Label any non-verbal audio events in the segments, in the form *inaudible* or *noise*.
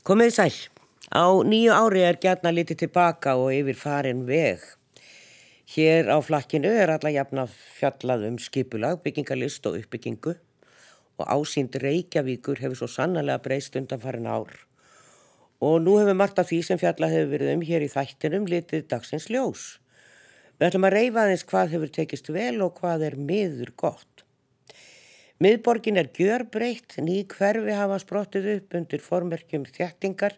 Komið sæl. Á nýju ári er gætna litið tilbaka og yfir farin veg. Hér á flakkinu er alla jafna fjallað um skipulag, byggingalist og uppbyggingu og ásýnd Reykjavíkur hefur svo sannlega breyst undan farin ár. Og nú hefur margt af því sem fjallað hefur verið um hér í þættinum litið dagsins ljós. Við ætlum að reyfa aðeins hvað hefur tekist vel og hvað er miður gott. Miðborgin er gjörbreytt, ný hverfi hafa sprottið upp undir formerkjum þjættingar.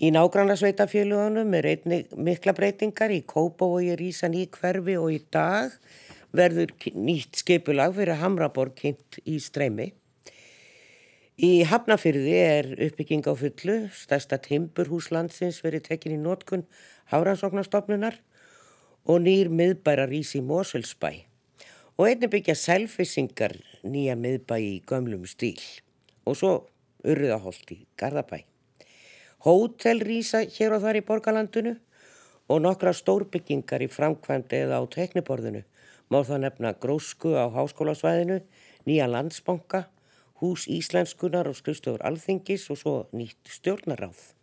Í nágranna sveitafélugunum er einni mikla breytingar í Kópavogi Rísa ný hverfi og í dag verður nýtt skipulag fyrir Hamraborg kynnt í streymi. Í Hafnafyrði er uppbygging á fullu, stærsta timburhúslandsins verið tekin í nótkun Háransóknarstofnunar og nýr miðbærar ís í Moselsbæ og einnig byggja selfisingar nýja miðbæ í gömlum stíl og svo urðaholt í Garðabæ. Hótel rýsa hér og þar í borgarlandinu og nokkra stórbyggingar í framkvæmdi eða á tekniborðinu má það nefna grósku á háskólasvæðinu, nýja landsbanka, hús íslenskunar og skrifstofur alþingis og svo nýtt stjórnaráð.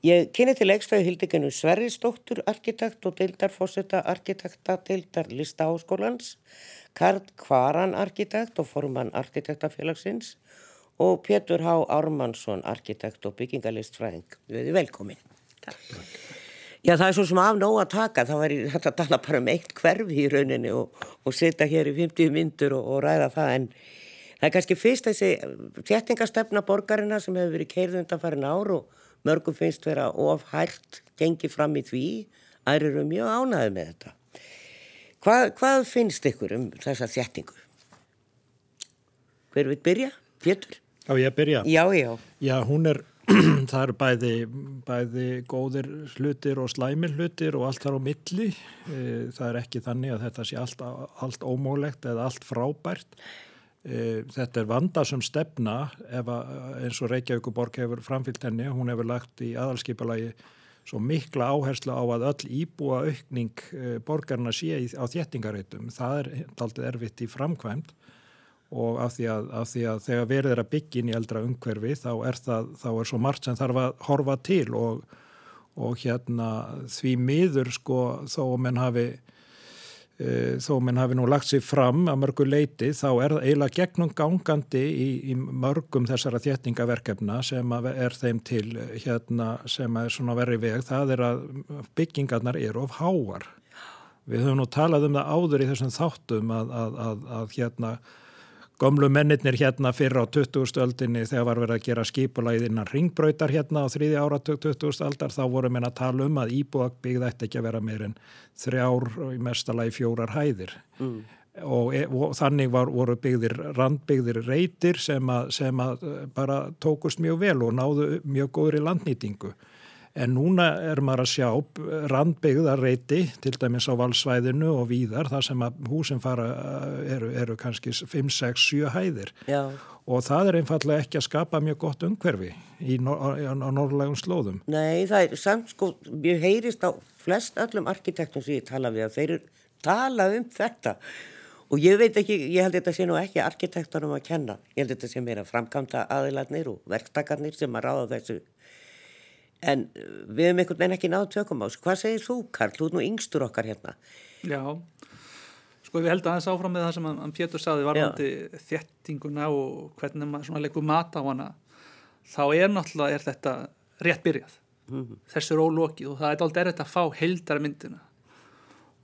Ég kynni til í hildeginu Sverrisdóttur, arkitekt og deildarforsetta arkitekta deildar listaháskólans, Karl Kvaran arkitekt og formann arkitektafélagsins og Pétur Há Ármannsson arkitekt og byggingalistfræðing. Við erum velkomin. Takk. Já það er svo sem af nóg að taka, þá er þetta að tala bara um eitt hverfi í rauninni og, og setja hér í 50 myndur og, og ræða það en það er kannski fyrst þessi þéttingastefna borgarina sem hefur verið keirð undan farin ár og mörgum finnst vera of hægt gengið fram í því að eru mjög ánaði með þetta hvað, hvað finnst ykkur um þessa þjættingu hver vil byrja? Pétur? Já ég byrja já, já. já hún er *clears throat* það eru bæði, bæði góðir hlutir og slæmir hlutir og allt þar á milli e, það er ekki þannig að þetta sé allt, allt ómólegt eða allt frábært þetta er vanda sem stefna eins og Reykjavíkuborg hefur framfyllt henni, hún hefur lagt í aðalskipalagi svo mikla áherslu á að öll íbúa aukning e, borgarna sé á þéttingareitum það er alltaf erfitt í framkvæmt og af því að, af því að þegar verður að byggja inn í eldra umhverfi þá er það, þá er svo margt sem þarf að horfa til og, og hérna því miður sko þó að menn hafi Eh, þó minn hafi nú lagt sér fram að mörgu leiti þá er eiginlega gegnum gangandi í, í mörgum þessara þéttingaverkefna sem er þeim til eh, hérna sem er svona verið veg það er að byggingarnar eru of háar. Við höfum nú talað um það áður í þessum þáttum að, að, að, að hérna Gömlu mennirnir hérna fyrir á 20. öldinni þegar var verið að gera skipulæðið innan ringbröytar hérna á þriði ára 20. aldar þá voru menn að tala um að íbúagbygð ætti ekki að vera meir en þrjár og í mestalagi fjórar hæðir mm. og, e, og þannig var, voru byggðir randbyggðir reytir sem að, sem að bara tókust mjög vel og náðu mjög góður í landnýtingu en núna er maður að sjá randbyggðarreiti til dæmis á valsvæðinu og víðar þar sem að húsin fara eru, eru kannski 5, 6, 7 hæðir Já. og það er einfallega ekki að skapa mjög gott umhverfi í, á, norðlegum slóðum. Nei, það er samt sko, ég heyrist á flest öllum arkitektum sem ég tala við að þeir tala um þetta og ég veit ekki, ég held þetta sé nú ekki arkitektunum að kenna, ég held þetta sé meira framkvæmta aðiladnir og verktakarnir sem að ráða þessu en uh, við hefum einhvern veginn ekki náðu tökum á þessu. Hvað segir þú Karl? Þú er nú yngstur okkar hérna. Já, sko við heldum aðeins áfram með það sem hann Pétur saði varðandi þjettinguna og hvernig maður leikur mata á hana þá er náttúrulega er þetta rétt byrjað. Mm -hmm. Þessu er ólokið og það er aldrei erfitt að fá heildara myndina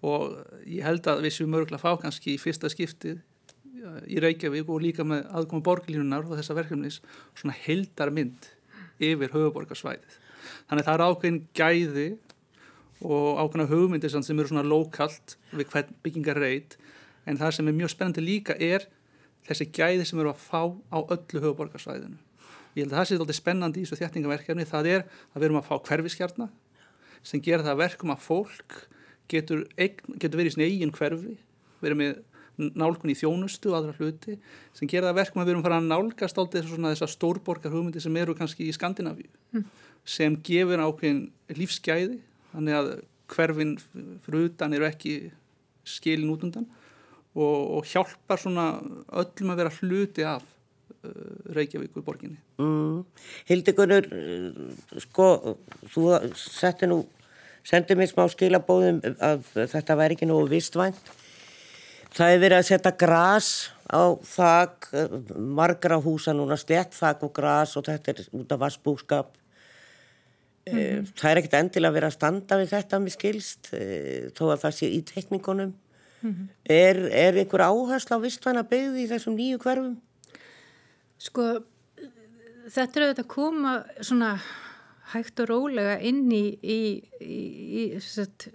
og ég held að við séum örgulega að fá kannski í fyrsta skiptið í Reykjavík og líka með aðkomi borgarlínunar og þessa verkefnis svona heildara mynd yfir höfuborgarsvæðið þannig að það er ákveðin gæði og ákveðina hugmyndir sem eru svona lokalt við hvern byggingar reyt en það sem er mjög spennandi líka er þessi gæði sem eru að fá á öllu höfuborgarsvæðinu. Ég held að það sé alltaf spennandi í þessu þjættingaverkefni, það er að við erum að fá hverfiskjarnar sem gera það verkum að fólk getur, getur verið í sin eigin hverfi, verið með nálgun í þjónustu og aðra hluti sem gera það verkum að við erum fara að nálgast alltaf þessar stórborgar hugmyndi sem eru kannski í Skandinavíu. Mm sem gefur ákveðin lífsgæði þannig að hverfin fyrir utan eru ekki skilin út undan og, og hjálpar svona öllum að vera hluti af Reykjavík við borginni. Mm. Hildegunur, sko, þú setti nú, sendið mér smá skilabóðum að þetta væri ekki nú vistvænt. Það hefur verið að setja gras á þak, margra húsa núna, slett þak og gras og þetta er út af vassbúskap. Mm -hmm. Það er ekkert endilega að vera að standa við þetta með skilst, þó að það sé í tekningunum. Mm -hmm. Er, er einhver áherslu á vistvæna byggði í þessum nýju hverfum? Sko, þetta er auðvitað að koma svona hægt og rólega inn í, í, í, í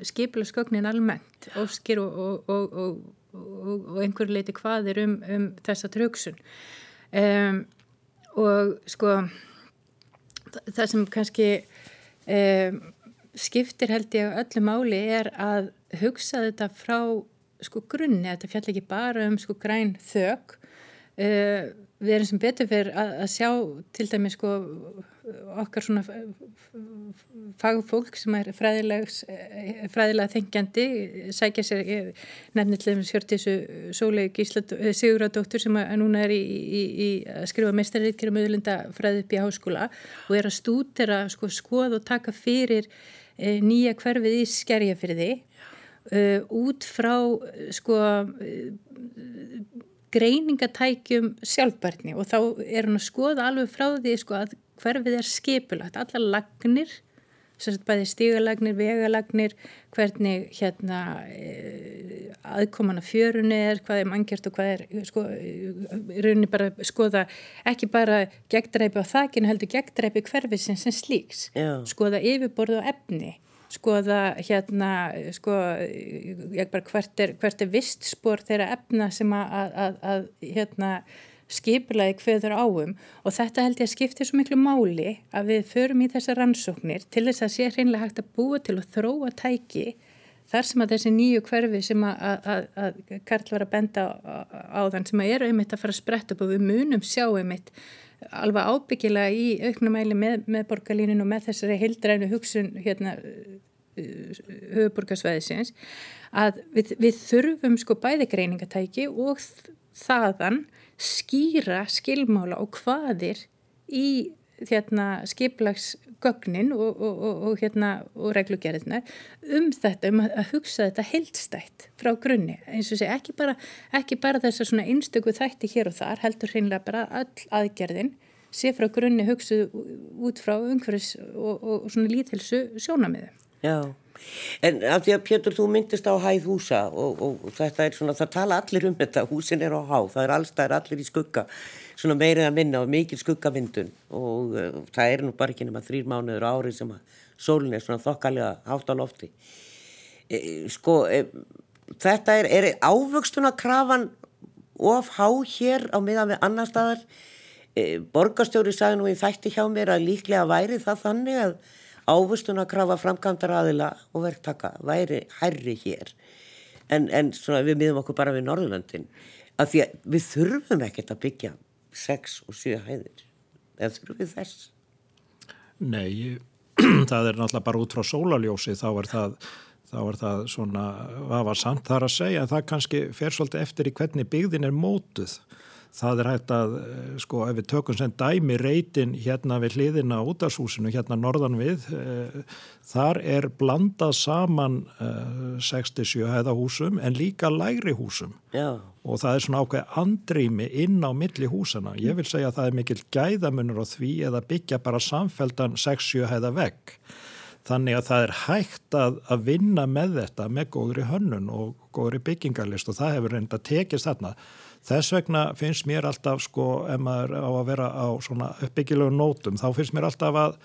skipilaskognin almennt, óskir og, og, og, og, og einhver leiti hvað er um, um þessa tröksun. Um, og sko það sem kannski um, skiptir held ég öllu máli er að hugsa þetta frá sko grunni, þetta fjall ekki bara um sko græn þög uh, við erum sem betur fyrir að, að sjá til dæmi sko okkar svona fagfólk sem er fræðilega þengjandi sækja sér nefnilegum sjörtísu Sólei Siguradóttur sem að núna er í, í, í að skrifa meistarriðkjara möðlunda fræði upp í háskóla og er að stútera sko skoð og taka fyrir e, nýja hverfið í skerjafyrði uh, út frá sko greiningatækjum sjálfbærni. Og þá er hann að skoða alveg frá því sko að hverfið er skipulagt, alla lagnir, bæði stígalagnir, vegalagnir, hvernig hérna e, aðkomana fjörunni er, hvað er mangjart og hvað er, sko, rauninni bara skoða, ekki bara gegndreipi á þakkinu, heldur gegndreipi hverfið sem, sem slíks, Já. skoða yfirborðu á efni skoða hérna sko, bara, hvert er, er vistspor þeirra efna sem að, að, að hérna, skiplaði hverður áum og þetta held ég að skipti svo miklu máli að við förum í þessa rannsóknir til þess að sé hreinlega hægt að búa til og þróa tæki þar sem að þessi nýju hverfi sem að, að, að Karl var að benda á, á þann sem að eru einmitt að fara að spretta upp og við munum sjá einmitt alveg ábyggilega í auknumæli með, með borgarlínun og með þessari hildrænu hugsun hérna höfuborgarsvæðisins að við, við þurfum sko bæði greiningatæki og þaðan skýra skilmála og hvaðir í hérna skiplagsgögnin og, og, og, hérna og reglugjariðna um þetta, um að hugsa þetta heildstætt frá grunni, eins og sé ekki bara, ekki bara þess að svona einstöku þætti hér og þar, heldur hreinlega bara all aðgerðin sé frá grunni hugsuð út frá umhverfis og svona lítilsu sjónamiðu. Já, en af því að Pétur þú myndist á hæð húsa og, og, þetta er svona, það tala allir um þetta, húsin er á há, það er allstæðir allir í skugga, svona meirið að minna og mikil skuggamyndun og uh, það er nú bara ekki nema þrýr mánuður árið sem að sólinn er svona þokkalega hátt á lofti. E, sko, e, þetta er, er ávöxtuna krafan of há hér á miðan við annar staðar. E, borgarstjóri sagði nú í þætti hjá mér að líklega væri það þannig að ávustun að krafa framkvæmdar aðila og verktaka væri hærri hér. En, en við miðum okkur bara við Norðurlöndin. Að því að við þurfum ekkert að byggja 6 og 7 hæðir. Eða þurfum við þess? Nei, *clears throat* það er náttúrulega bara út frá sólaljósi þá er það þá er það svona, hvað var samt þar að segja. Það kannski fer svolítið eftir í hvernig byggðin er mótuð það er hægt að, sko, ef við tökum sem dæmi reytin hérna við hliðina útashúsinu, hérna norðan við eh, þar er blandað saman eh, 67 hæðahúsum en líka lægri húsum Já. og það er svona ákveð andrými inn á milli húsana. Ég vil segja að það er mikil gæðamunur á því eða byggja bara samfeldan 6-7 hæða vegg Þannig að það er hægt að, að vinna með þetta með góðri hönnun og góðri byggingarlist og það hefur reynda tekist þarna. Þess vegna finnst mér alltaf, sko, ef maður á að vera á svona uppbyggilegu nótum, þá finnst mér alltaf að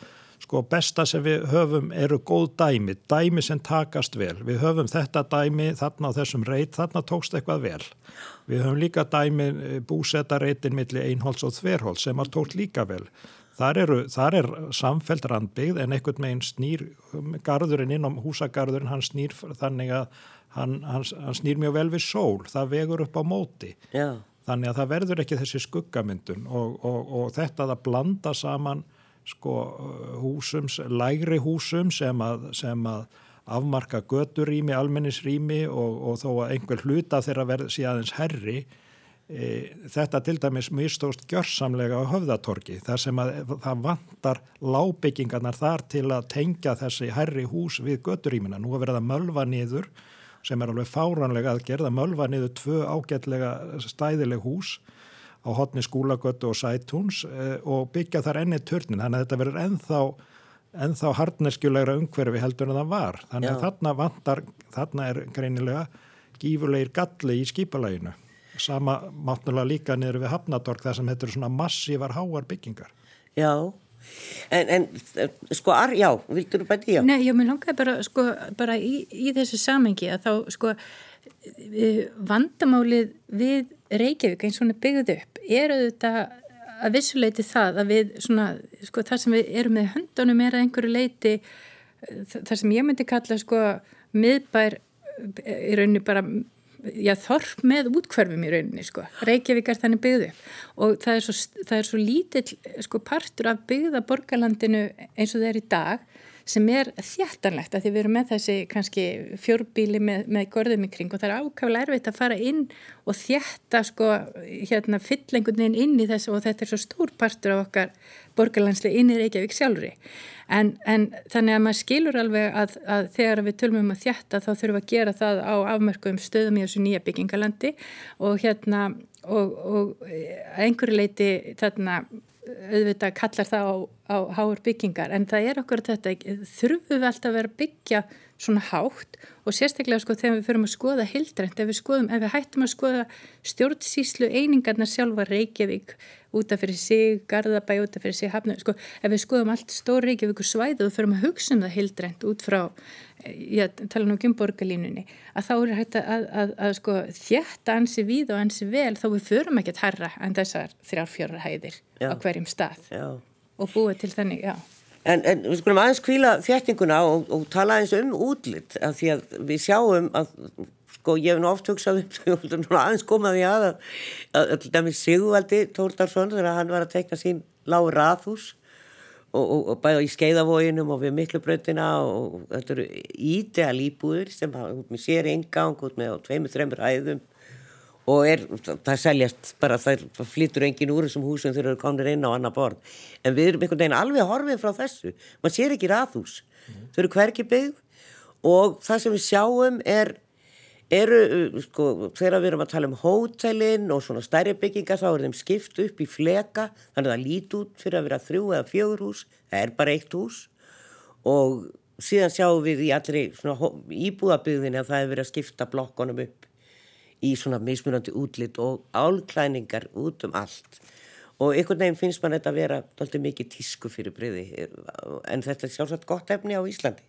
sko besta sem við höfum eru góð dæmi, dæmi sem takast vel. Við höfum þetta dæmi þarna á þessum reit, þarna tókst eitthvað vel. Við höfum líka dæmi búsetta reitin millir einholts og þverholts sem að tókt líka vel. Þar, eru, þar er samfelt randbyggð en einhvern meginn snýr garðurinn inn á húsagarðurinn, hann snýr þannig að hann, hann, hann snýr mjög vel við sól, það vegur upp á móti. Já. Þannig að það verður ekki þessi skuggamyndun og, og, og þetta að blanda saman sko, húsum, lægri húsum sem að, sem að afmarka göturými, almennisrými og, og þó að einhver hluta þeirra verður síðan herri E, þetta til dæmis mistóst gjörsamlega á höfðatorki þar sem að það vantar lábyggingarnar þar til að tengja þessi herri hús við götturímina. Nú að verða mölva niður sem er alveg fáranlega að gerða mölva niður tvö ágætlega stæðileg hús á hotni skúlagötu og sætúns e, og byggja þar enni törnin. Þannig að þetta verður ennþá, ennþá harneskjulegra umhverfi heldur en það var. Þannig að Já. þarna vantar, þarna er greinilega gífurlegir galli í skipalæginu sama máttnulega líka niður við Hafnatorg þar sem þetta eru svona massívar háar byggingar. Já, en, en sko, ar, já, vildur þú bæti já? Nei, ég mun langaði bara, sko, bara í, í þessu samengi að þá, sko, vandamálið við Reykjavík eins og hún er byggðið upp er auðvitað að vissuleiti það að við svona, sko, það sem við erum með höndunum er að einhverju leiti það sem ég myndi kalla, sko, miðbær í rauninni bara já, þorp með útkverfum í rauninni sko. Reykjavík er þannig byggðu og það er svo, það er svo lítill sko, partur af byggða borgarlandinu eins og það er í dag sem er þjættanlegt að því við erum með þessi kannski fjórbíli með, með gorðum í kring og það er ákvæmlega erfitt að fara inn og þjætta sko hérna fyllengunin inn í þessu og þetta er svo stór partur af okkar borgarlandslega inn í Reykjavík sjálfri en, en þannig að maður skilur alveg að, að þegar við tölum um að þjætta þá þurfum að gera það á afmörkum stöðum í þessu nýja byggingalandi. Og hérna og, og einhverju leiti þarna auðvitað kallar það á, á háur byggingar. En það er okkur þetta þurfum við alltaf að vera byggja svona hátt og sérstaklega sko þegar við förum að skoða hildrænt, ef við skoðum, ef við hættum að skoða stjórnsíslu einingarnar sjálfa Reykjavík út af fyrir sig, Garðabæ út af fyrir sig, Hafnum, sko ef við skoðum allt stór Reykjavík og svæðu og förum að hugsa um það hildrænt út frá ég tala nú ekki um borgarlínunni að þá er hægt að, að, að, að sko, þjætta ansi við og ansi vel þá við förum ekki að herra en þessar þrjárfjóra hæðir já. á hverjum stað já. og búið til þennig, já En, en við skulum aðeins kvíla þjættinguna og, og tala aðeins um útlitt af því að við sjáum að sko ég hef nú oft hugsað um *laughs* aðeins komaði að að að Sigvaldi Tórdarsson þegar hann var að tekna sín lág rathús og, og, og bæða í skeiðavóginum og við miklubröndina og þetta eru ídeal íbúður sem hafa sér engang út með tveimur, þreimur hæðum og er, það seljast bara, það flyttur engin úr þessum húsum þegar það komir inn á annar borð. En við erum einhvern veginn alveg horfið frá þessu. Maður sér ekki rathús mm. þau eru hverki byggð. Og það sem við sjáum er eru, uh, sko, þegar við erum að tala um hótelin og svona stærri byggingar þá er þeim skipt upp í fleka. Þannig að það lít út fyrir að vera þrjú eða fjögur hús. Það er bara eitt hús. Og síðan sjáum við í allri íbúðabygðinni að það er verið að skipta blokkonum upp í svona mismunandi útlitt og álklæningar út um allt og einhvern veginn finnst mann þetta að vera alltaf mikið tísku fyrir breyði en þetta er sjálfsagt gott efni á Íslandi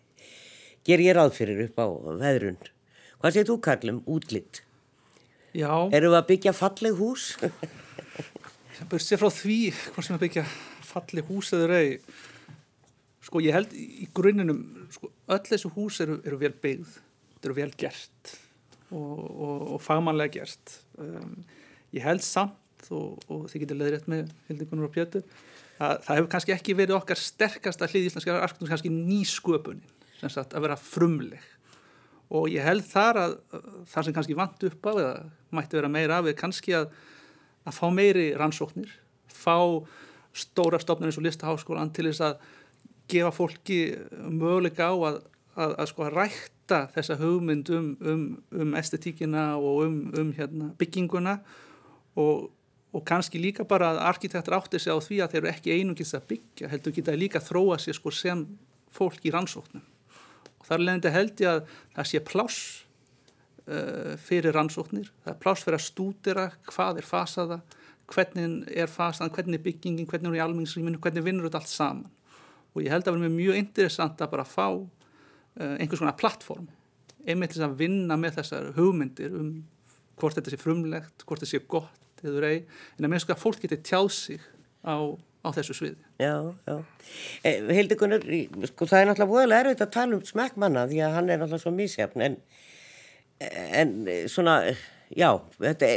ger ég ráð fyrir upp á veðrund Hvað segir þú Karlum, útlitt? Já. Erum við að byggja falleg hús? Það börst sér frá því hvað sem að byggja falleg hús eða rey. Sko ég held í gruninum, sko, öll þessu hús eru, eru vel byggð, eru vel gert og, og, og fagmannlega gert. Um, ég held samt og, og þið getur leðrétt með Hildikunur og Pjötu að það hefur kannski ekki verið okkar sterkasta hlið íslenska arkitektur, kannski nýsköpunin, sem sagt að vera frumleg og ég held þar að það sem kannski vant upp á eða mætti vera meira af er kannski að, að fá meiri rannsóknir fá stóra stofnir eins og listaháskólan til þess að gefa fólki möguleika á að, að, að sko að rækta þessa hugmynd um, um, um estetíkina og um, um hérna, bygginguna og, og kannski líka bara að arkitektur átti sig á því að þeir eru ekki einungis að byggja heldur geta líka að þróa sér sko sem fólk í rannsóknum. Þar leðandi held ég að það sé pláss uh, fyrir rannsóknir, það er pláss fyrir að stúdira hvað er fasaða, hvernig er fasaðan, hvernig er byggingin, hvernig er í almenningsrýminu, hvernig vinnur þetta allt saman. Og ég held að vera mjög interessant að bara fá einhvers konar plattform einmitt þess að vinna með þessar hugmyndir um hvort þetta sé frumlegt, hvort þetta sé gott eða ei, en að minnst að fólk geti tjáð sig á á þessu sviði. Já, já. Eh, Hildegunur, sko það er náttúrulega voðalega erfitt að tala um smekkmanna því að hann er náttúrulega svo mísjafn en, en svona, já, þetta,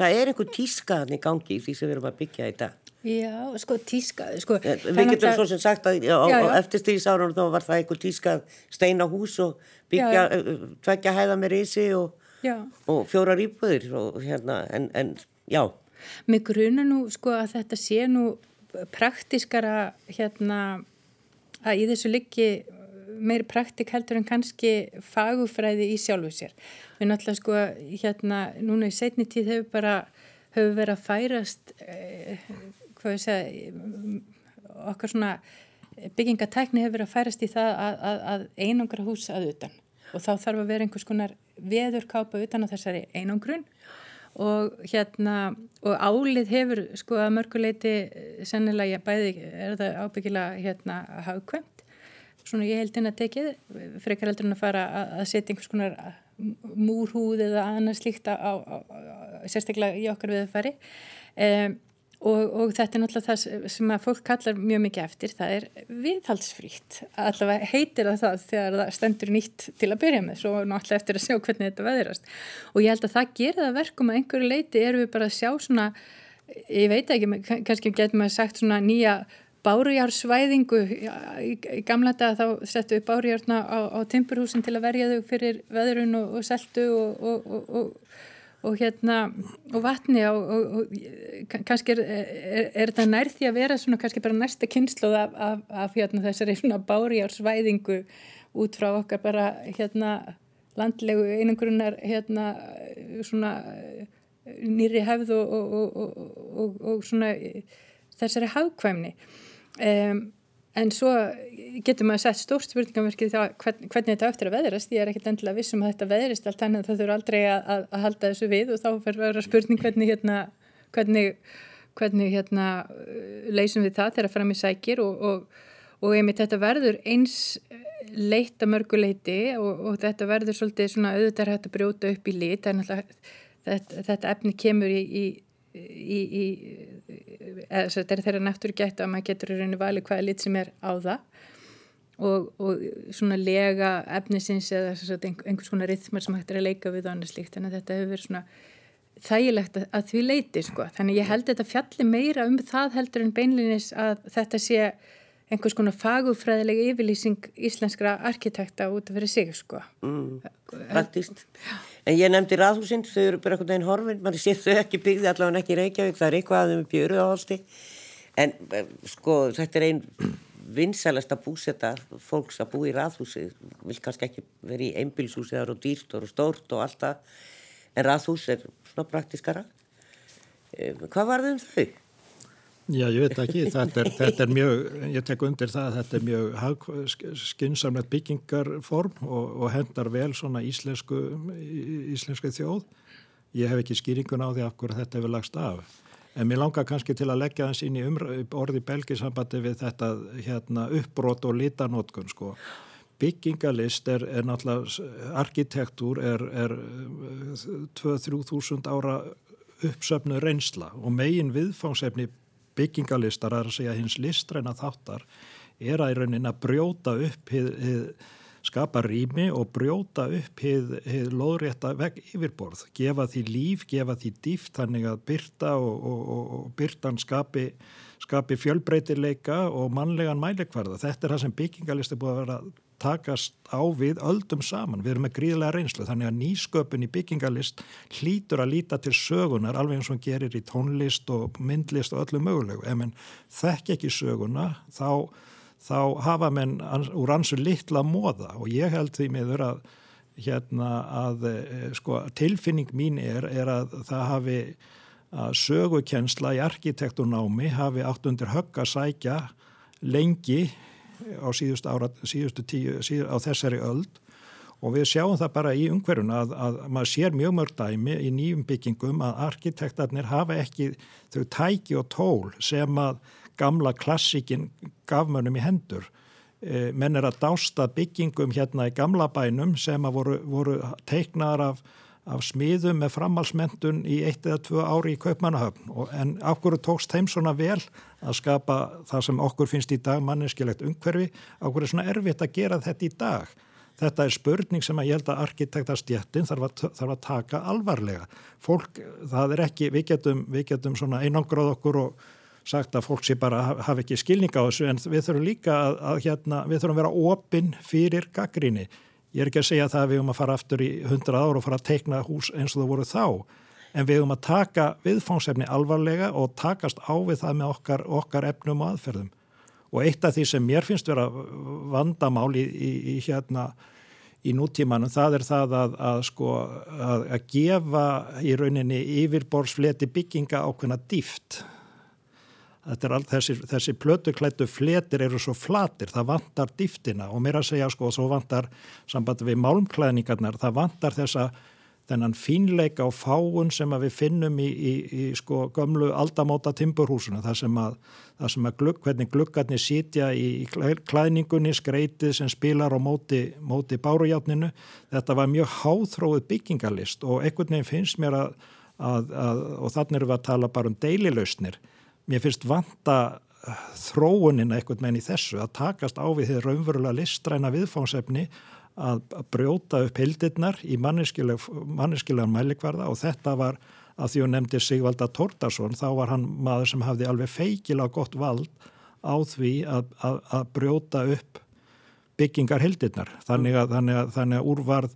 það er einhver tískaðan í gangi því sem við erum að byggja í dag. Já, sko tíska, sko. Eh, við getum svo sem sagt að já, já, eftir stíðsárunum þá var það einhver tískað steina hús og byggja, eh, tveggja hæða með risi og, og fjóra rýpuður og hérna, en, en já. Mér gruna nú sko að þetta sé nú praktiskara hérna að í þessu liggi meiri praktik heldur en kannski fagufræði í sjálfu sér. Við náttúrulega sko hérna núna í setni tíð hefur bara hefur verið að færast eh, hvað ég segja okkar svona byggingatækni hefur verið að færast í það að, að, að einangra hús að utan. Og þá þarf að vera einhvers konar veðurkápa utan á þessari einangrun. Og hérna og álið hefur sko að mörguleiti sennilega bæði er það ábyggilega hérna hafkvæmt svona ég held inn að tekið frekar heldur en að fara að, að setja einhvers konar múrhúð eða annars líkt á, á, á sérstaklega í okkar viðfæri um, og, og þetta er náttúrulega það sem að fólk kallar mjög mikið eftir, það er viðhaldsfrítt, allavega heitir það það þegar það stendur nýtt til að byrja með svo náttúrulega eftir að sjá hvernig þetta veðrast. Og ég held að það gerir það verkum að einhverju leiti eru við bara að sjá svona ég veit ekki, kannski getur maður sagt svona nýja bárujársvæðingu í, gamla dag þá settu við bárujárna á, á timburhúsin til að verja þau fyrir veðrun og, og seltu og, og, og hérna og vatni og kannski er, er, er þetta nær því að vera svona kannski bara næsta kynsluð af, af, af hérna, þessari svona bárujársvæðingu út frá okkar bara hérna landlegu einangrunnar hérna svona nýri hefð og svona þessari hafkvæmni Um, en svo getur maður sett stórt spurningamörkið þá hvern, hvernig þetta eftir að veðrast. Ég er ekkert endilega vissum að þetta veðrist allt þannig að það þurfa aldrei að, að, að halda þessu við og þá fyrir að vera spurning hvernig hérna, hvernig, hvernig hérna leysum við það þegar fram í sækir og, og, og einmitt þetta verður eins leitt að mörguleiti og, og þetta verður svolítið svona auðvitað hægt að brjóta upp í lit. Þetta, þetta efni kemur í, í í, í þetta er þeirra náttúru gætt að maður getur í rauninu vali hvaða lit sem er á það. Og, og svona lega efnisins eða einhvers konar rithmar sem hægt er að leika við og annars líkt en þetta hefur verið svona þægilegt að, að því leiti sko. Þannig ég held þetta fjalli meira um það heldur en beinlinis að þetta sé einhvers konar fagufræðileg yfirlýsing íslenskra arkitekta út af fyrir sig sko. Mm, Praktist En ég nefndi raðhúsinn, þau eru bara einhvern veginn horfinn, mann sé þau ekki byggði allavega ekki Reykjavík, það er eitthvað að þau með björu áhalsti. En eh, sko þetta er einn vinsælasta búsetta fólks að bú í raðhúsi, vil kannski ekki vera í einbilshúsi, það eru dýrt og stórt og allt það, en raðhús er svona praktiskara. Eh, hvað var þau um þau? Já, ég veit ekki, þetta er, þetta er mjög, ég tek undir það að þetta er mjög skynnsamlegt byggingarform og, og hendar vel svona íslensku, íslensku þjóð. Ég hef ekki skýringun á því af hverju þetta hefur lagst af. En mér langar kannski til að leggja þess inn í orði belgisambandi við þetta hérna, uppbrot og litanótkun sko. Byggingalist er, er náttúrulega, arkitektúr er, er 2-3 þúsund ára uppsöfnu reynsla og megin viðfángsefni byggingalistar að segja hins listræna þáttar er að í raunin að brjóta upp hið, hið, skapa rými og brjóta upp hið, hið loðrétta veg yfirborð, gefa því líf, gefa því dýft þannig að byrta og, og, og, og byrtan skapi, skapi fjölbreytileika og mannlegan mælikvarða. Þetta er það sem byggingalisti búið að vera takast á við öldum saman. Við erum með gríðlega reynslu þannig að nýsköpun í byggingalist hlýtur að líta til sögunar alveg eins og gerir í tónlist og myndlist og öllu mögulegu. Ef menn þekk ekki söguna þá, þá hafa menn úr ansu litla móða og ég held því miður að, hérna, að eh, sko, tilfinning mín er, er að það hafi að sögukensla í arkitekturnámi hafi átt undir högg að sækja lengi á síðustu, ára, síðustu tíu, síðu, á þessari öld og við sjáum það bara í umhverjun að, að maður sér mjög mörg dæmi í nýjum byggingum að arkitektarnir hafa ekki þau tæki og tól sem að gamla klassikin gafmönum í hendur. E, menn er að dásta byggingum hérna í gamla bænum sem að voru, voru teiknar af af smiðum með framhalsmentun í eitt eða tvö ári í Kaupmannahöfn en ákveður tókst þeim svona vel að skapa það sem okkur finnst í dag manneskilegt umhverfi, ákveður er svona erfitt að gera þetta í dag. Þetta er spurning sem að ég held að arkitektastjættin þarf, þarf að taka alvarlega. Fólk, það er ekki, við getum, við getum svona einangráð okkur og sagt að fólk sé bara hafa ekki skilning á þessu en við þurfum líka að, að hérna, við þurfum að vera opinn fyrir gaggríni Ég er ekki að segja það að við höfum að fara aftur í 100 ára og fara að teikna hús eins og það voru þá en við höfum að taka viðfóngsefni alvarlega og takast á við það með okkar, okkar efnum og aðferðum. Og eitt af því sem mér finnst vera vandamál í, í, í hérna í nútímanum, það er það að, að, sko, að, að gefa í rauninni yfirborðsfleti bygginga ákveðna dýft. Þessi, þessi plötuklættu fletir eru svo flatir, það vantar dýftina og mér að segja sko, svo vantar samband við málmklæðningarnar, það vantar þessa þennan fínleika og fáun sem við finnum í, í, í sko gömlu aldamóta timburhúsuna þar sem að, þar sem að glugg, hvernig gluggarnir sítja í, í klæningunni, skreitið sem spilar á móti, móti bárujátninu. Þetta var mjög háþróið byggingalist og einhvern veginn finnst mér að, að, að og þannig erum við að tala bara um deililausnir. Mér finnst vanta þróunina einhvern veginn í þessu að takast á við því raunverulega listræna viðfánsefni að brjóta upp hildirnar í manneskilegan mælikvarða og þetta var að því hún nefndi Sigvalda Tordarsson þá var hann maður sem hafði alveg feikila gott vald á því að, að, að brjóta upp byggingar hildirnar. Þannig að, þannig að, þannig úrvarð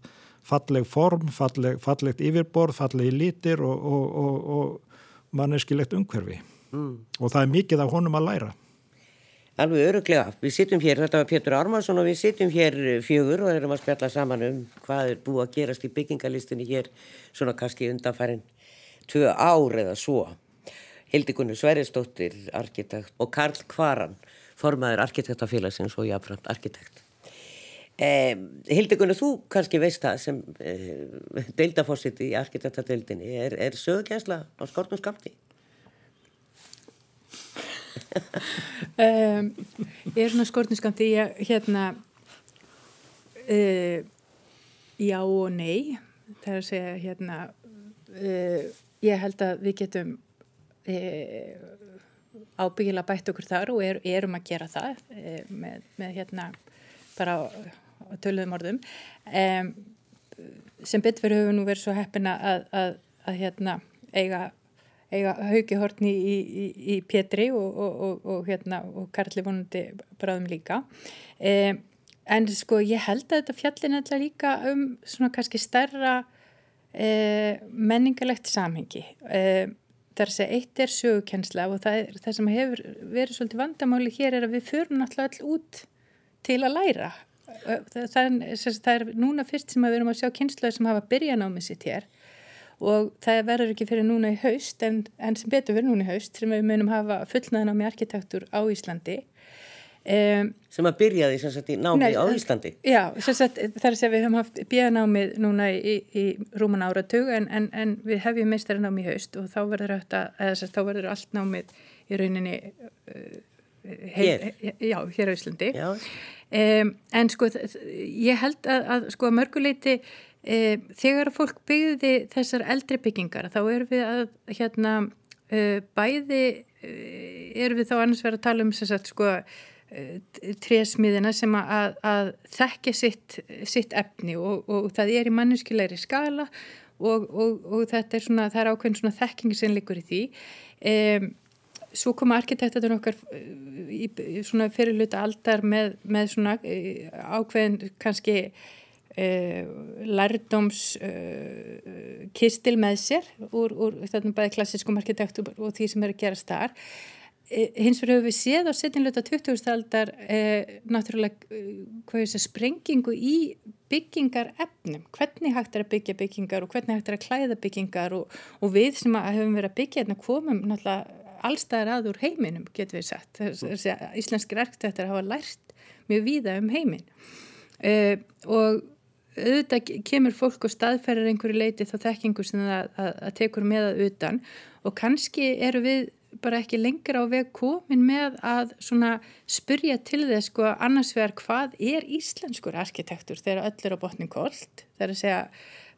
falleg form, falleg, fallegt yfirborð, fallegi lítir og, og, og, og manneskilegt umhverfi mm. og það er mikið af honum að læra Alveg öruglega. Við sittum hér, þetta var Pétur Ármarsson og við sittum hér eh, fjögur og erum að spjalla saman um hvað er búið að gerast í byggingalistunni hér svona kannski undanfærin tvö ár eða svo. Hildikunni Sveristóttir, arkitekt og Karl Kvaran, formaður arkitektafélagsins og jáfnframt arkitekt. Eh, Hildikunni, þú kannski veist það sem eh, deildafossitt í arkitektadeildinni er, er sögkjænsla á skortum skamti? Um, ég er svona skortinskamti ég hérna uh, já og nei. Það er að segja hérna uh, ég held að við getum uh, ábyggilega bætt okkur þar og er, erum að gera það með, með hérna bara töluðum orðum. Um, sem byggverð hefur nú verið svo heppina að, að, að hérna eiga eiga haugihortni í, í, í Pétri og, og, og, hérna, og Karli vonandi bráðum líka. Eh, en sko ég held að þetta fjallin er líka um svona kannski stærra eh, menningalegt samhengi. Það er að segja, eitt er sögukensla og það, er, það sem hefur verið svolítið vandamáli hér er að við förum náttúrulega all út til að læra. Það, það, er, það er núna fyrst sem við erum að sjá kynsluður sem hafa byrjanámið sitt hér og það verður ekki fyrir núna í haust en, en sem betur fyrir núna í haust sem við munum hafa fullnaðan á með arkitektur á Íslandi. Um, sem að byrjaði sem sagt í námi nei, á Íslandi? Já, sem sagt þar segja við höfum haft bíðanámið núna í, í rúman áratug en, en, en við hefjum meistari námi í haust og þá verður, þetta, þá verður allt námið í rauninni uh, Hér? Já, hér á Íslandi. Um, en sko ég held að, að sko mörguleiti þegar fólk byggði þessar eldri byggingar þá erum við að hérna, e, bæði e, erum við þá annars verið að tala um sagt, sko, e, trésmiðina sem að, að þekkja sitt, sitt efni og, og það er í mannuskilegri skala og, og, og þetta er svona, það er ákveðin svona þekkingi sem likur í því. E, svo koma arkitektatur okkar e, í svona fyrirluta aldar með, með svona ákveðin kannski Uh, lærdóms uh, kistil með sér úr, úr þetta bæði klassískum arkitektur og því sem er að gerast þar. Uh, hins vegar hefur við séð á setjumlöta 20. aldar náttúrulega sprengingu í byggingar efnum, hvernig hægt er að byggja byggingar og hvernig hægt er að klæða byggingar og, og við sem hefum verið að byggja hérna komum náttúrulega allstæðar aður heiminum getur við sett, íslenskir arkitektur hafa lært mjög víða um heimin og auðvitað kemur fólk og staðferðar einhverju leiti þá þekkingu sem það að, að tekur með að utan. Og kannski eru við bara ekki lengur á veg komin með að svona spurja til þess sko annars vegar hvað er íslenskur arkitektur þegar öll er á botnin kolt? Þegar að segja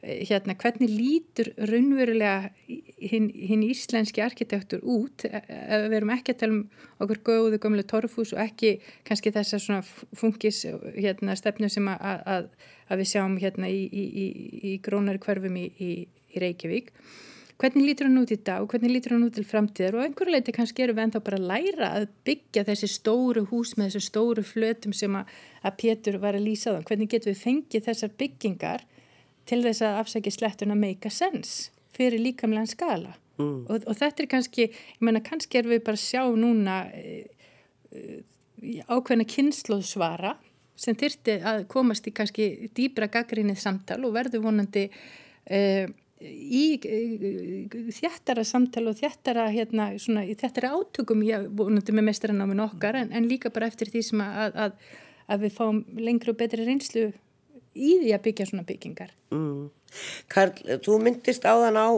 hérna hvernig lítur raunverulega hinn hin íslenski arkitektur út ef e, e, við erum ekki að tala um okkur góðu gömlu torfús og ekki kannski þess að svona fungis hérna stefnu sem að, að að við sjáum hérna í, í, í, í grónari hverfum í Reykjavík. Hvernig lítur hann út í dag, hvernig lítur hann út til framtíðar og einhverju leiti kannski eru við ennþá bara að læra að byggja þessi stóru hús með þessi stóru flötum sem að, að Pétur var að lýsa þann. Hvernig getur við fengið þessar byggingar til þess að afsækja slettun að make a sense? fyrir líkamlegan skala mm. og, og þetta er kannski, ég menna kannski er við bara að sjá núna e, e, ákveðna kynnslóðsvara sem þyrti að komast í kannski dýbra gaggrinnið samtal og verður vonandi e, í þjættara samtal og þjættara hérna, svona, þjættara átökum ég vonandi með mestaranáminu okkar en, en líka bara eftir því sem að, að, að við fáum lengri og betri reynslu í því að byggja svona byggingar. Mm. Karl, þú myndist áðan á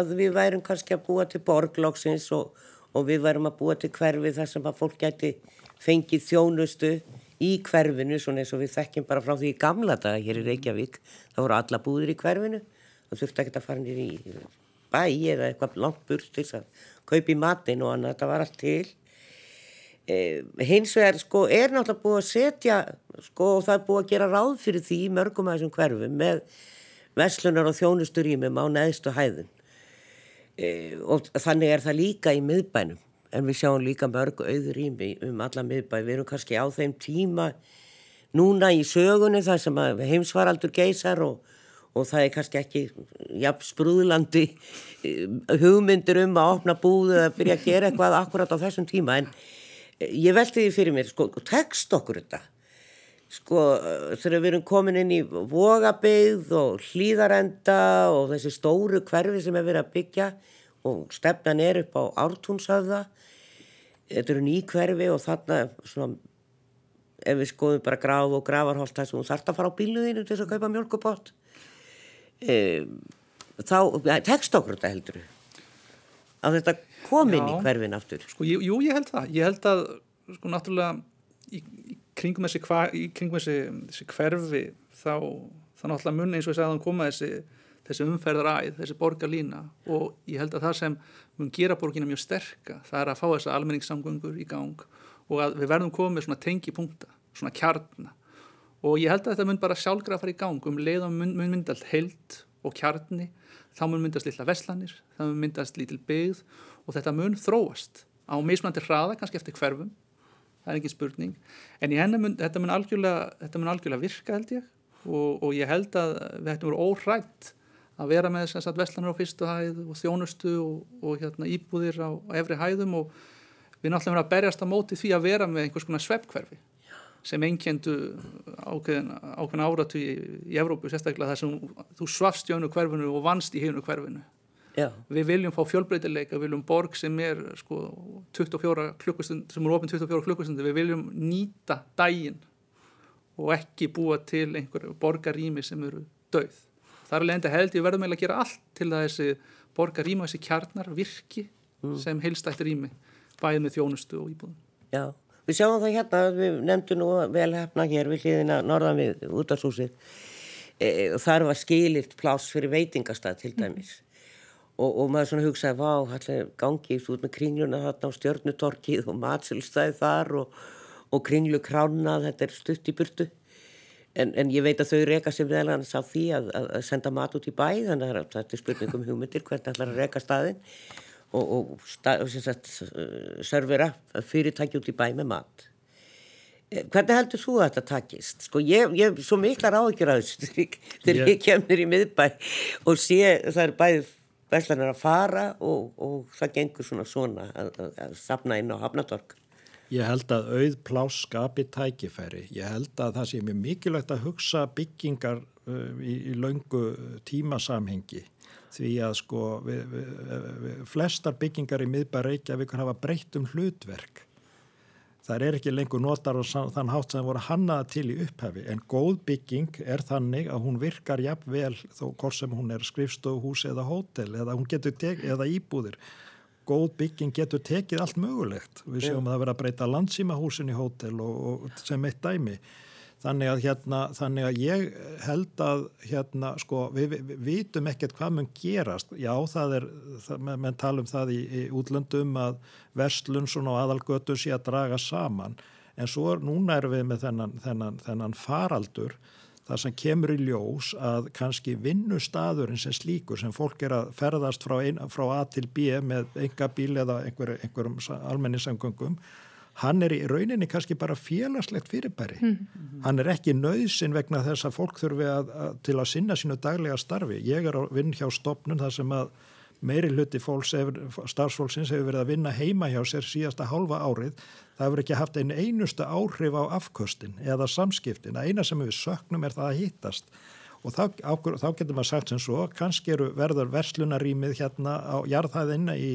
að við værum kannski að búa til borglóksins og, og við værum að búa til hverfi þar sem að fólk geti fengið þjónustu í hverfinu svona eins og við þekkjum bara frá því í gamla daga hér í Reykjavík. Þá voru alla búðir í hverfinu. Þú þurfti ekki að fara nýri í bæ eða eitthvað langt burt til þess að kaupi matin og annað, þetta var allt til hins vegar sko er náttúrulega búið að setja sko og það er búið að gera ráð fyrir því mörgum að þessum hverfum með veslunar og þjónusturímum á neðstu hæðun eh, og þannig er það líka í miðbænum en við sjáum líka mörg auður ími um alla miðbæ, við erum kannski á þeim tíma núna í sögunni þar sem heimsvaraldur geysar og og það er kannski ekki jafn sprúðlandi eh, hugmyndir um að opna búðu eða byrja að gera eitthvað akkurat á þessum tíma. En ég velti því fyrir mér, sko, tekst okkur þetta? Sko, þegar við erum komin inn í vogabeyð og hlýðarenda og þessi stóru hverfi sem er verið að byggja og stefnan er upp á ártúnshafða þetta eru ný hverfi og þarna svona ef við skoðum bara graf og gravarholt þess að þú þarfst að fara á bíluðinu til þess að kaupa mjölkupott e, þá tekst okkur þetta heldur að þetta komin í hverfin aftur. Sko, jú, jú, ég held það. Ég held að, sko, náttúrulega í, í kringum þessi, hva, í kringum þessi, þessi hverfi þá, þá náttúrulega mun eins og ég sagði að hann koma þessi, þessi umferðaræð, þessi borgarlína. Og ég held að það sem mun gera borgina mjög sterka, það er að fá þessa almenningssamgöngur í gang og að við verðum komið svona tengipunkta, svona kjarna. Og ég held að þetta mun bara sjálfgraf að fara í gang. Um leið og mun, mun myndast held og kjarni, þá mun myndast lilla veslanir, þá mun myndast lítil byggð og þetta mun þróast á mismunandi hraða, kannski eftir hverfum. Það er ekki spurning, en mun þetta mun þetta mun algjörlega virka held ég. Og, og ég held að við ættum verið óhrætt að vera með þess að veslanir á fyrstu hæð og þjónustu og, og hérna, íbúðir á, á efri hæðum. Og við náttúrulega verðum að berjast á móti því að vera með einhvers konar sveppkverfi sem einnkendu ákveðin, ákveðin áratu í, í Evrópu sérstaklega þar sem þú svafst í einu hverfinu og vannst í einu hverfinu Já. við viljum fá fjölbreytileika við viljum borg sem er sko 24 klukkustund, sem er ofin 24 klukkustund við viljum nýta dægin og ekki búa til einhver borgarými sem eru döið þar er leiðandi held ég verðum eiginlega að gera allt til að þessi borgarými og þessi kjarnar virki mm. sem heilstættir ími bæðið með þjónustu og íbúðum Já Við sjáum það hérna, við nefndum nú vel hefna hér við hlýðina norðan við útastúsið e, og þar var skilirt pláss fyrir veitingastað til dæmis mm. Og, og maður svona hugsaði, vá, allir gangið út með kringluna þarna á stjörnutorkið og matsilstæði þar og, og kringlu krána, þetta er stutt í burtu en, en ég veit að þau reyka sem meðal hans á því að, að senda mat út í bæ þannig að þetta er spurningum hugmyndir hvernig ætlar að reyka staðin og, og, og sagt, servera fyrirtæki út í bæ með mat. Eh, hvernig heldur þú að þetta takist? Sko ég er svo miklar áhyggjur að þessu þegar ég kemur í miðbæ og sé það er bæðið veslanar að fara og, og það gengur svona svona að, að, að sapna inn á hafnatork. Ég held að auð plás skapi tækifæri. Ég held að það sé mjög mikilvægt að hugsa byggingar uh, í, í laungu tímasamhengi því að sko við, við, við, flestar byggingar í miðbæra Reykjavík hafa breytt um hlutverk. Það er ekki lengur notar og þann hátt sem voru hannaða til í upphafi en góð bygging er þannig að hún virkar jafn vel þó hvort sem hún er skrifstofuhús eða hótel eða, eða íbúðir. Góð bygging getur tekið allt mögulegt. Við séum að það verða að breyta landsýmahúsin í hótel og, og sem eitt dæmi. Þannig að, hérna, þannig að ég held að hérna, sko, við, við, vitum ekkert hvað mun gerast. Já, það er, menn tala um það í, í útlöndum að Vestlunsun og aðalgötu sé að draga saman. En svo núna erum við með þennan, þennan, þennan faraldur þar sem kemur í ljós að kannski vinnustadurinn sem slíkur sem fólk er að ferðast frá, ein, frá A til B með enga bíl eða einhver, einhverjum almenningssangöngum hann er í rauninni kannski bara félagslegt fyrirbæri. Mm. Hann er ekki nöðsin vegna þess að fólk þurfi að, að, til að sinna sínu daglega starfi. Ég er á vinn hjá stopnum þar sem að meiri hluti starfsfólksins hefur verið að vinna heima hjá sér síðasta hálfa árið. Það hefur ekki haft einu einustu áhrif á afkostin eða samskiptin. Það eina sem við söknum er það að hýtast og þá, þá getur maður sagt sem svo, kannski eru verður verslunarímið hérna á jarðhæðinna í,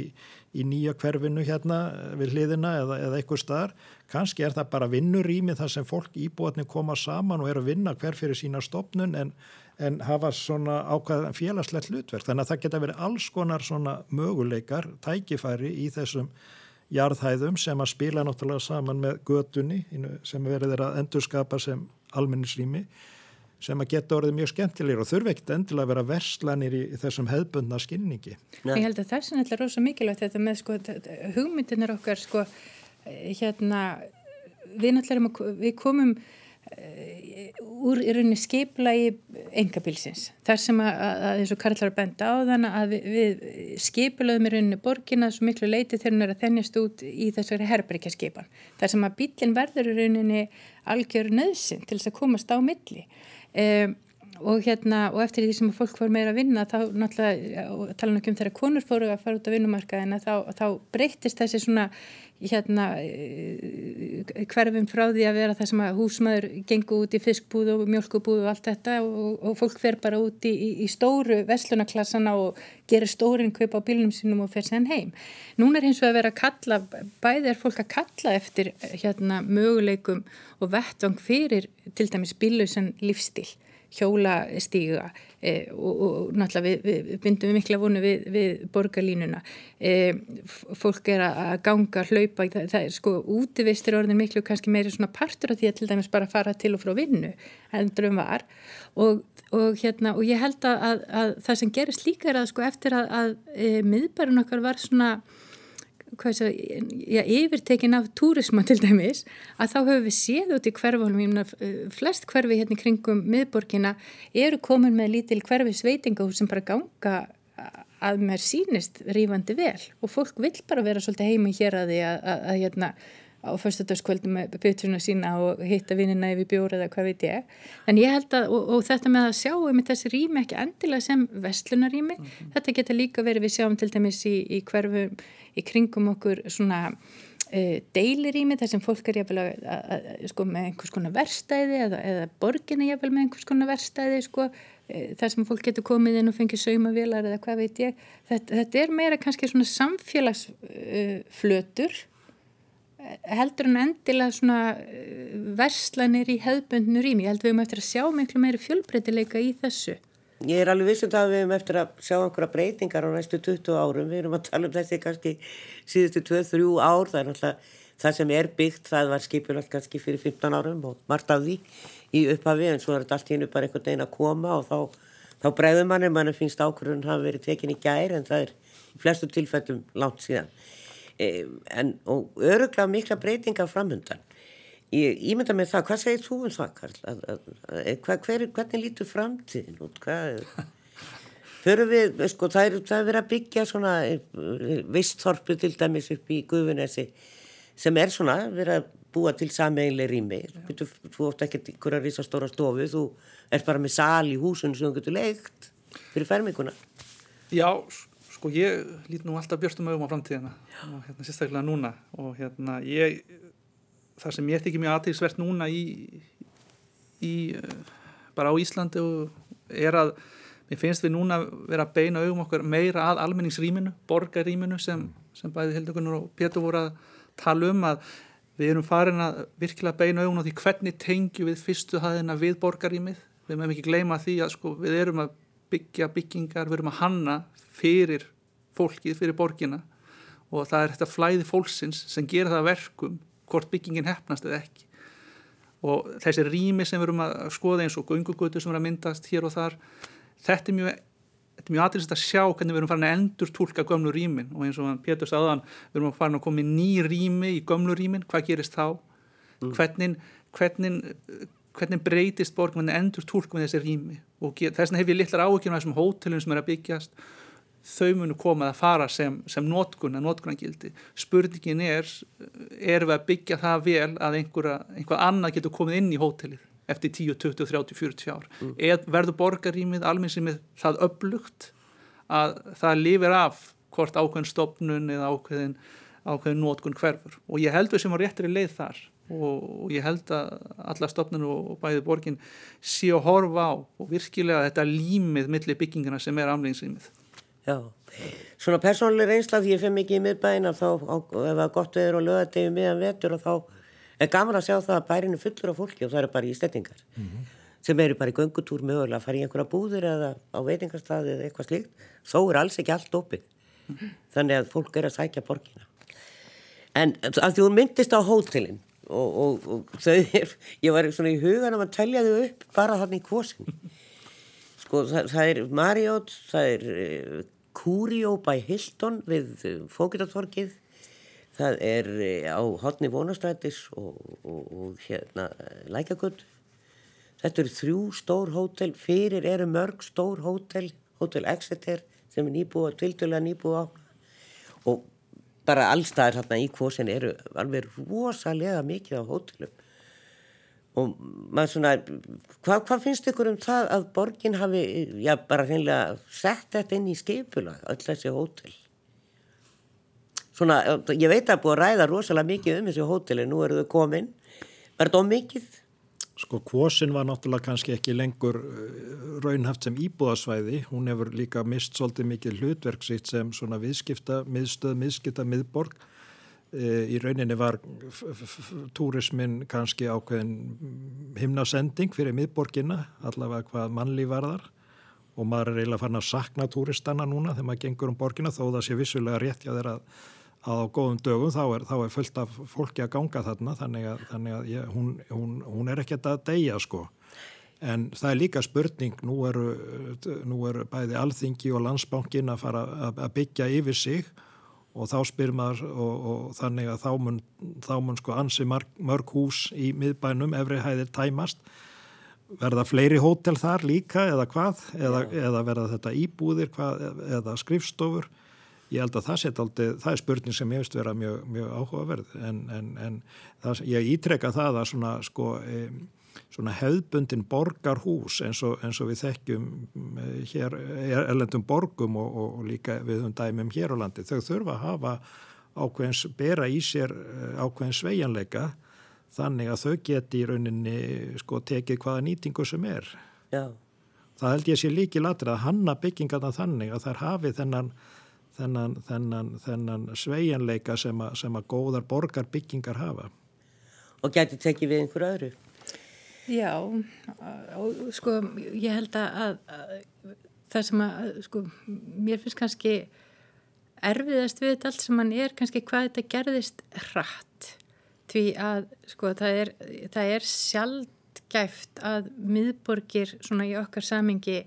í nýja hverfinu hérna við hliðina eða, eða eitthvað staðar, kannski er það bara vinnurímið þar sem fólk íbúatni koma saman og eru að vinna hver fyrir sína stopnun en, en hafa svona ákvæðan félagslegt hlutverk, þannig að það geta verið alls konar svona möguleikar, tækifæri í þessum jarðhæðum sem að spila náttúrulega saman með götunni sem verður að endurskapa sem almennisrými sem að geta orðið mjög skemmtilegir og þurfi ekkert endilega að vera verslanir í, þessum hefðbundna skilningi. Ja. Ég held að það er alltaf rosa mikilvægt þetta með sko, hugmyndinir okkar sko, hérna, við náttúrulega við komum uh, úr í rauninni skipla í engabilsins. Þar sem að, að eins og Karlar benda á þann að við, við skipulaðum í rauninni borgina svo miklu leiti þegar hún er að þennjast út í þessari herberikja skipan. Þar sem að bílinn verður í rauninni algjör nöðsinn til þess að komast á milli um, og hérna og eftir því sem fólk var meira að vinna þá náttúrulega, tala náttúrulega um þegar konur fóru að fara út á vinnumarkaðina þá, þá breytist þessi svona hérna eh, hverfum frá því að vera það sem að húsmaður gengur út í fiskbúð og mjölkubúð og allt þetta og, og fólk fer bara út í, í, í stóru veslunaklassana og gerir stórin kaup á bílunum sínum og fer sér heim. Núna er hins vegar að vera að kalla, bæði er fólk að kalla eftir hérna möguleikum og vettvang fyrir til dæmis bílausan lífstíl hjólastíga e, og, og náttúrulega við, við bindum mikla vonu við, við borgarlínuna. E, fólk er að ganga, hlaupa, það, það er sko útivistir orðin miklu kannski meiri svona partur af því að til dæmis bara fara til og frá vinnu heldur um var. Og, og hérna og ég held að, að, að það sem gerist líka er að sko eftir að, að e, miðbærun okkar var svona Svo, já, yfirtekin af túrisma til dæmis að þá höfum við séð út í hverfunum eh, flest hverfi hérna kringum miðborgina eru komin með lítil hverfi sveitingahús sem bara ganga að mér sínist rífandi vel. Og fólk vil bara vera svolítið heima hér að því að, að, að hérna á fyrstadagskvöldum með bytturna sína og hitta vinnina yfir bjóra eða hvað veit ég. En ég held að, og, og þetta með að sjá um þessi rými ekki endilega sem vestlunarými mm -hmm. þetta geta líka verið við sjáum til dæmis í, í hverfum í kringum okkur svona uh, deilirými þar sem fólk er jáfnvel að, að, að, sko, með einhvers konar verstæði eða, eða borginni jáfnvel með einhvers konar verstæði sko, uh, þar sem fólk getur komið inn og fengið saumavilar eða hvað veit ég. Þetta, þetta er meira kannski svona samfélagsflötur uh, heldur en endilega svona verslanir í hefðböndinu rými ég held við um eftir að sjá miklu meiri fjölbreytileika í þessu Ég er alveg vissum það að við hefum eftir að sjá einhverja breytingar á næstu 20 árum. Við erum að tala um þessi kannski síðustu 2-3 ár. Það er náttúrulega það sem er byggt, það var skipilvægt kannski fyrir 15 árum og margt af því í upphafi en svo er þetta allt hínu bara einhvern veginn að koma og þá, þá bregður manni, manni finnst ákvörðun hafa verið tekinni gær en það er flestu tilfellum langt síðan. E, en, og öruglega mikla breytingar framhundan. Ég ímynda með það, hvað segir þú um það Karl? Að, að, að, hvað, hver, hvernig lítur framtíðin út? *laughs* Förum við, sko, það er, það er verið að byggja svona eh, vistþorpu til dæmis upp í Guðunessi sem er svona, verið að búa til sameinlega rými. Þú, þú ótt ekki einhverja risastóra stofu, þú er bara með sal í húsun sem þú getur leikt fyrir ferminguna. Já, sko, ég lít nú alltaf björstum auðum á framtíðina. Og hérna sérstaklega núna. Og hérna ég það sem ég þykir mjög aðtilsvert núna í, í eh, bara á Íslandi er að mér finnst við núna vera að beina augum okkur meira að almenningsrýminu, borgarrýminu sem, sem bæði Hildegunur og Pétur voru að tala um að við erum farin að virkilega beina augum á því hvernig tengju við fyrstu hæðina við borgarrýmið, við meðum ekki gleyma því að sko við erum að byggja byggingar, við erum að hanna fyrir fólkið, fyrir borgina. Og það er þetta flæði fólksins sem gera það verkum hvort byggingin hefnast eða ekki. Og þessi rými sem við erum að skoða eins og gungugötu sem er að myndast hér og þar þetta er mjög mjög aðriðsast að sjá hvernig við erum farin að endur tólka gömlu rýmin. Og eins og Pétur sagðan við erum farin að koma í ný rými í gömlu rýmin, hvað gerist þá? Mm. hvernig, hvernig, hvernig breytist borg hvernig endur tólka með þessi rými og þess vegna hef ég litlar áhuggjum af þessum hótelum sem er að byggjast þau munu koma að fara sem, sem nótkunna, nótkunnagildi. Spurningin er, erum við að byggja það vel að einhverja, einhvað annað getur komið inn í hótelið eftir 10, 20, 30, 40 ár. Mm. Eð verður borgarímið, alminnsýmið það upplugt að það lifir af hvort ákveðin stopnun eða ákveðin, ákveðin nótkunn hverfur. Og ég held við sem var réttir í leið þar og ég held að alla stopnun og bæði borgin sé að horfa á og virkilega þetta límið millir byggingina sem er amleginsrýmið. Já, svona persónuleg reynsla því ég fyrir mikið í miðbæina þá ef það er gott veður og lögadegi miðan vetur og þá er gaman að sjá það að bærinu fullur af fólki og það eru bara í stettingar mm -hmm. sem eru bara í göngutúr mögulega að fara í einhverja búðir eða á veitingarstaði eða eitthvað slíkt þó er alls ekki allt opið mm -hmm. þannig að fólk er að sækja borgina en að þú myndist á hótelin og, og, og er ég var svona í hugan að tellja þau upp bara þannig kvosin sko það, það er Marriott það er uh, Curio by Hilton við uh, Fókitatorkið það er uh, á hotni vonastrætis og, og hérna Lækagöld þetta eru þrjú stór hótel fyrir eru mörg stór hótel Hotel Exeter sem er nýbúið tildulega nýbúið á. Og bara allstaðar hérna í kvosin eru alveg rosalega mikið á hótelum. Og maður svona hvað hva finnst ykkur um það að borgin hafi, já bara hreinlega sett þetta inn í skipula öll þessi hótel? Svona, ég veit að búið að ræða rosalega mikið um þessi hóteli, nú eru þau komin. Var þetta ómikið? Sko kvosin var náttúrulega kannski ekki lengur uh, raunhaft sem íbúðasvæði, hún hefur líka mist svolítið mikið hlutverksitt sem svona viðskipta, miðstöð, miðskipta, miðborg. Í rauninni var túrismin kannski ákveðin himnasending fyrir miðborginna allavega hvað mannlíf varðar. Og maður er eiginlega farin að sakna túristanna núna þegar maður gengur um borginna þó það sé vissulega rétt hjá þeirra að á góðum dögum þá er, þá er fullt af fólki að ganga þarna þannig að, þannig að ég, hún, hún, hún er ekkert að deyja sko. En það er líka spurning nú eru, nú eru bæði alþingi og landsbankin að fara að byggja yfir sig og þá spyr maður og, og þannig að þá mun, þá mun sko ansi mörg, mörg hús í miðbænum efri hæðir tæmast. Verða fleiri hótel þar líka eða hvað? Eða, eða verða þetta íbúðir hvað, eða skrifstofur ég held að það set aldrei, það er spurning sem ég veist vera mjög, mjög áhugaverð en, en, en það, ég ítreka það að svona sko e, svona hefðbundin borgarhús eins og, eins og við þekkjum eh, hér erlendum borgum og, og líka við um dæmum hér á landi. Þau þurfa að hafa ákveðins, bera í sér eh, ákveðins sveianleika þannig að þau geti í rauninni sko tekið hvaða nýtingu sem er. Já. Það held ég sé líki latrið að hanna byggingarna þannig að þær hafi þennan, þennan, þennan, þennan sveianleika sem að, sem að góðar borgar byggingar hafa. Og geti tekið við einhverju öðru? Já, og sko ég held að, að það sem að, sko, mér finnst kannski erfiðast við þetta allt sem mann er kannski hvað þetta gerðist hratt því að, sko, það er, það er sjálfgæft að miðborgir svona í okkar samingi,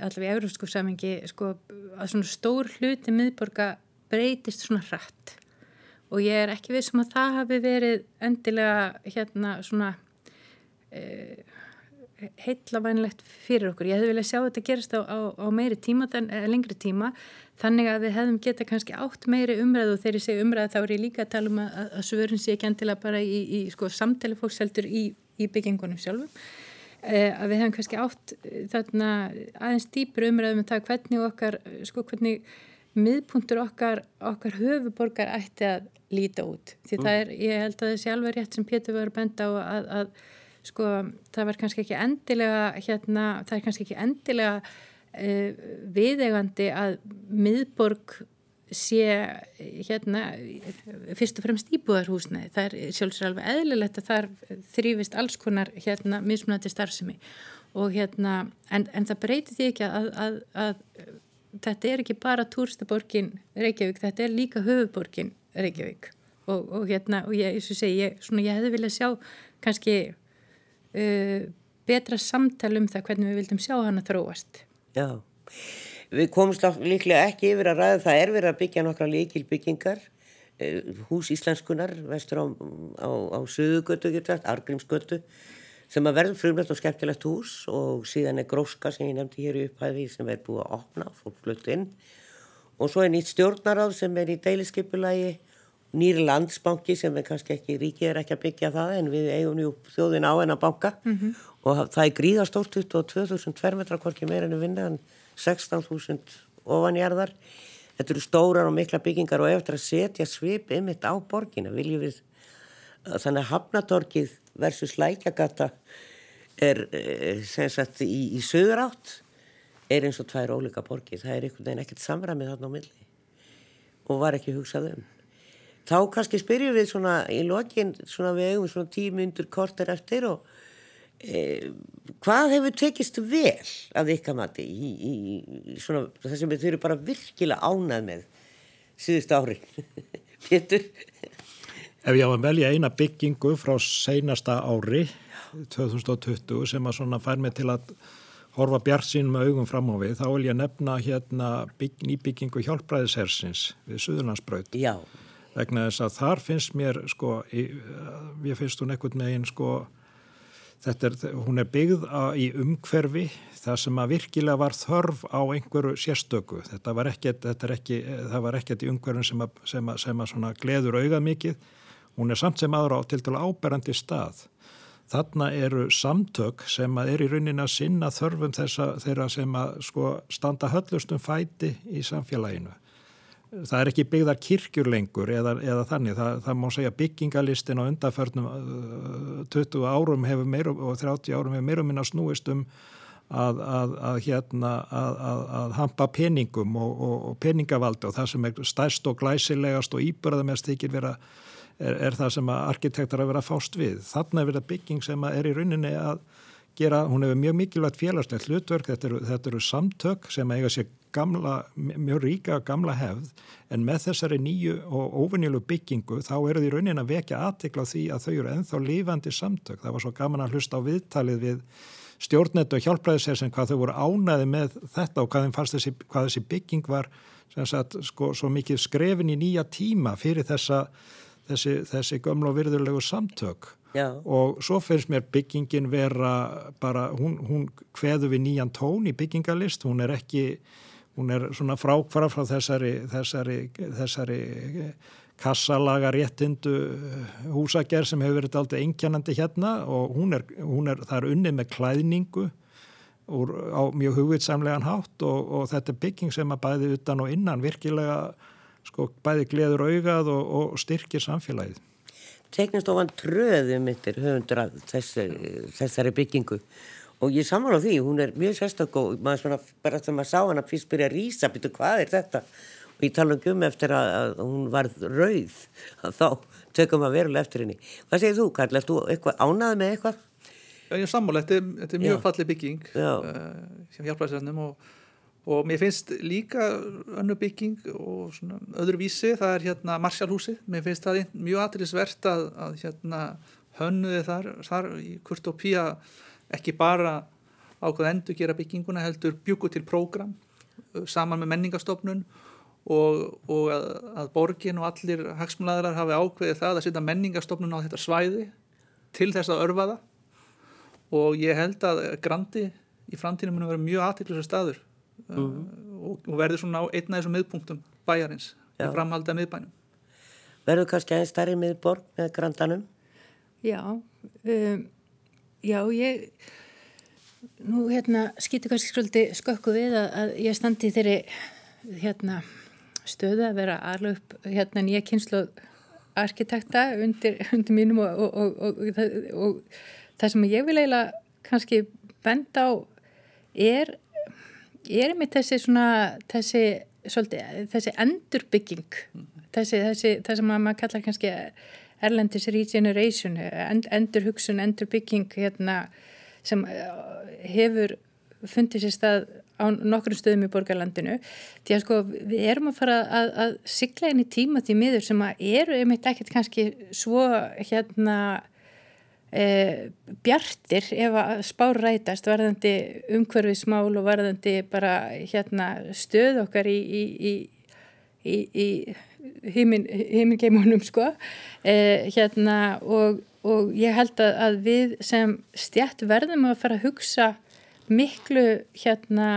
allavega í európsku samingi, sko, að svona stór hluti miðborga breytist svona hratt og ég er ekki við sem um að það hafi verið endilega hérna svona Eh, heitlavænlegt fyrir okkur. Ég hefði viljað sjá þetta gerast á, á, á meiri tíma, lengri tíma þannig að við hefðum geta kannski átt meiri umræðu og þegar ég segi umræðu þá er ég líka að tala um að, að svörun sé ekki endilega bara í, í sko, samtali fólkseldur í, í byggingunum sjálfum að við hefðum kannski átt eh, þarna aðeins dýpur umræðu um það hvernig okkar, sko hvernig miðpuntur okkar, okkar höfuborgar ætti að líta út því mm. það er, ég held að þessi alveg rétt sem Pétur var að benda á að, að sko það verð kannski ekki endilega hérna, það er kannski ekki endilega uh, viðegandi að miðborg sé hérna fyrst og fremst íbúðarhúsnaði það er sjálfsögur alveg eðlilegt að þar þrýfist alls konar hérna mismunandi starfsemi. Og hérna en, en það breytir því ekki að, að, að þetta er ekki bara túrstaborgin Reykjavík, þetta er líka höfuborgin Reykjavík. Og, og hérna og ég, segi, ég, svona, ég hefði viljað sjá kannski uh, betra samtal um það hvernig við vildum sjá hann að þróast. Já, við komumst líklega ekki yfir að ræða það er verið að byggja nokkra líkil byggingar uh, hús íslenskunar vestur á, á, á Suðugötu, Argrímsgötu sem að verður frumlegt og skemmtilegt hús og síðan er gróska sem ég nefndi hér í upphæði sem er búið að opna, fólk flutt inn og svo er nýtt stjórnaráð sem er í deiliskeipulagi nýri landsbanki sem er kannski ekki, ríkið er ekki að byggja það en við eigum jú þjóðin á en að banka mm -hmm. Og það er gríðastórt 22.000 tverrmetra hvorki meira en vinna en 16.000 ofanjarðar. Þetta eru stórar og mikla byggingar og eftir að setja svip ymitt á borgina viljum við þannig að hafnatorkið versus lækjagata er eh, sem sagt í, í söður átt er eins og tvær ólika borgir. Það er einhvern veginn ekkert samræmið þarna á milli og var ekki hugsað um. Þá kannski spyrjum við svona í lokin svona við eigum svona tímundur korter eftir og e, hvað hefur tekist vel af ykkar mati í, í, í svona það sem við þurfum bara virkilega ánað með síðust ári *laughs* Pétur? Ef ég á að velja eina byggingu frá seinasta ári 2020 sem að svona fær mig til að horfa bjart sín með augum fram á við þá vil ég nefna hérna bygg, nýbyggingu hjálpræðishersins við Suðurlandsbraut. Já. Vegna þess að þar finnst mér sko, ég finnst hún ekkert megin sko, þetta er, hún er byggð að, í umhverfi það sem að virkilega var þörf á einhverju sérstöku, þetta var ekkert, þetta ekki, það var ekkert í umhverfin sem að, sem að, sem að gleður auðað mikið, hún er samt sem aðra á til dala áberandi stað. Þarna eru samtök sem að er í raunin að sinna þörfum þessa, þeirra sem að sko standa höllustum fæti í samfélaginu það er ekki byggðar kirkjur lengur eða, eða þannig, það, það má segja byggingalistin á undarförnum 20 uh, árum hefur meir og 30 árum hefur meirum minna snúist um að, að, að hérna að hampa peningum og, og, og peningavaldi og það sem er stærst og glæsilegast og íbörðamest þykir vera er, er það sem að arkitektur að vera fást við. Þannig er verið bygging sem er í rauninni að gera, hún hefur mjög mikilvægt félagslegt hlutverk, þetta eru, þetta eru samtök sem eiga sér gamla, mjög ríka gamla hefð en með þessari nýju og ofinjölu byggingu þá eru því raunin að vekja aðtikla því að þau eru enþá lífandi samtök. Það var svo gaman að hlusta á viðtalið við stjórnettu og hjálpræðishersin hvað þau voru ánaði með þetta og hvað, þessi, hvað þessi bygging var sagt, sko, svo mikið skrefin í nýja tíma fyrir þessa, þessi, þessi gömlu og virðulegu samtök. Já. og svo finnst mér byggingin vera bara, hún, hún hveðu við nýjan tón í byggingalist, hún er ekki hún er svona frákvara frá þessari, þessari, þessari kassalaga réttindu húsagerð sem hefur verið aldrei einkjænandi hérna og hún er, hún er, það er unnið með klæðningu úr, á mjög hugvitsamlegan hátt og, og þetta er bygging sem að bæði utan og innan virkilega sko bæði gleður augað og, og styrkir samfélagið. Teknist ofan tröðum yttir höfundur af þessari, þessari byggingu og ég samála því, hún er mjög sérstaklega og maður svona, bara þegar maður sá hana fyrst byrja að rýsa, byrju hvað er þetta og ég tala um eftir að, að hún var rauð, þá tökum maður verulega eftir henni. Hvað segir þú Karl, erst þú eitthvað ánað með eitthvað? Já, ég sammála, þetta, þetta er mjög fallið bygging uh, sem hjálpræðisennum og, og mér finnst líka önnu bygging og svona öðru vísi, það er hérna Marsjálhúsi, mér finnst það mjög aðriðsvert að, að hérna hönnuði þar, þar í Kurt og Pía ekki bara ákveð endur gera bygginguna heldur bjúku til prógram saman með menningastofnun og, og að, að borgin og allir hagsmuladrar hafi ákveðið það að setja menningastofnun á þetta svæði til þess að örfa það. Og ég held að Grandi í framtíðinu muni verið mjög aðtillisar staður mm -hmm. og, og verður svona á einna þessum miðpunktum bæjarins í framhaldið miðbænum Verður kannski aðeins starri miðborg með Grandanum? Já um Já, ég nú hérna skýti kannski svolítið skökku við að, að ég standi þeirri hérna stöðu að vera alveg upp hérna nýja kynslu arkitekta undir, undir mínum og, og, og, og það sem ég vil eiginlega kannski benda á er er með þessi svona þessi, svolítið, þessi endurbygging þessi, þessi, það sem maður kallar kannski Erlendis Regeneration, endur hugsun, endur bygging hérna, sem eh, hefur fundið sér stað á nokkrum stöðum í borgarlandinu. Því að sko við erum að fara að, að sigla inn í tíma því miður sem að eru einmitt ekkert kannski svo hérna e, bjartir ef að spár rætast varðandi umhverfismál og varðandi bara hérna stöð okkar í, í, í, í heimingeimunum sko. Eh, hérna og, og ég held að, að við sem stjætt verðum að fara að hugsa miklu hérna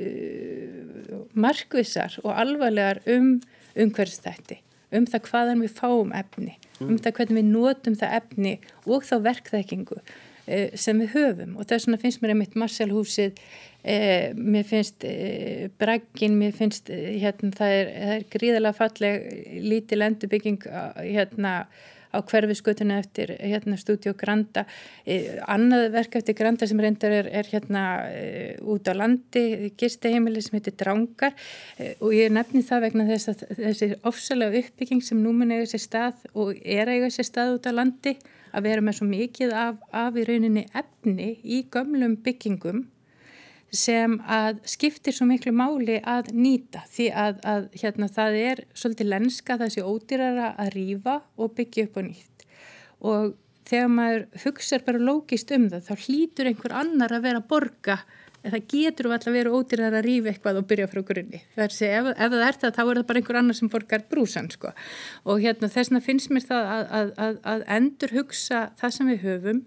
uh, markvissar og alvarlegar um umhverfstætti, um það hvaðan við fáum efni, um það hvernig við notum það efni og þá verkþekkingu uh, sem við höfum. Og þess vegna finnst mér einmitt Marshallhúsið Eh, mér finnst eh, braggin, mér finnst eh, hérna, það, er, er gríðalega falleg lítil endurbygging hérna á hverfisgötuna eftir hérna stúdíu Granda. Eh, annað verk eftir Granda sem reyndar er, er hérna eh, út á landi gisteheimili sem heitir Drangar. Eh, og ég nefni það vegna þess að þessi ofsalega uppbygging sem nú mun eiga sér stað og er eiga sér stað út á landi að vera með svo mikið af, af í rauninni efni í gömlum byggingum sem að skiptir svo miklu máli að nýta. Því að, að hérna, það er svolítið lenska þessi ódýrara að rýfa og byggja upp á nýtt. Og þegar maður hugsaður bara lógist um það þá hlýtur einhver annar að vera að borga. En það getur alltaf verið ódýrara að rýfa eitthvað og byrja frá grunni. Ef, ef það er það þá er það bara einhver annar sem borgar brúsan sko. og hérna, þess vegna finnst mér það að, að, að endur hugsa það sem við höfum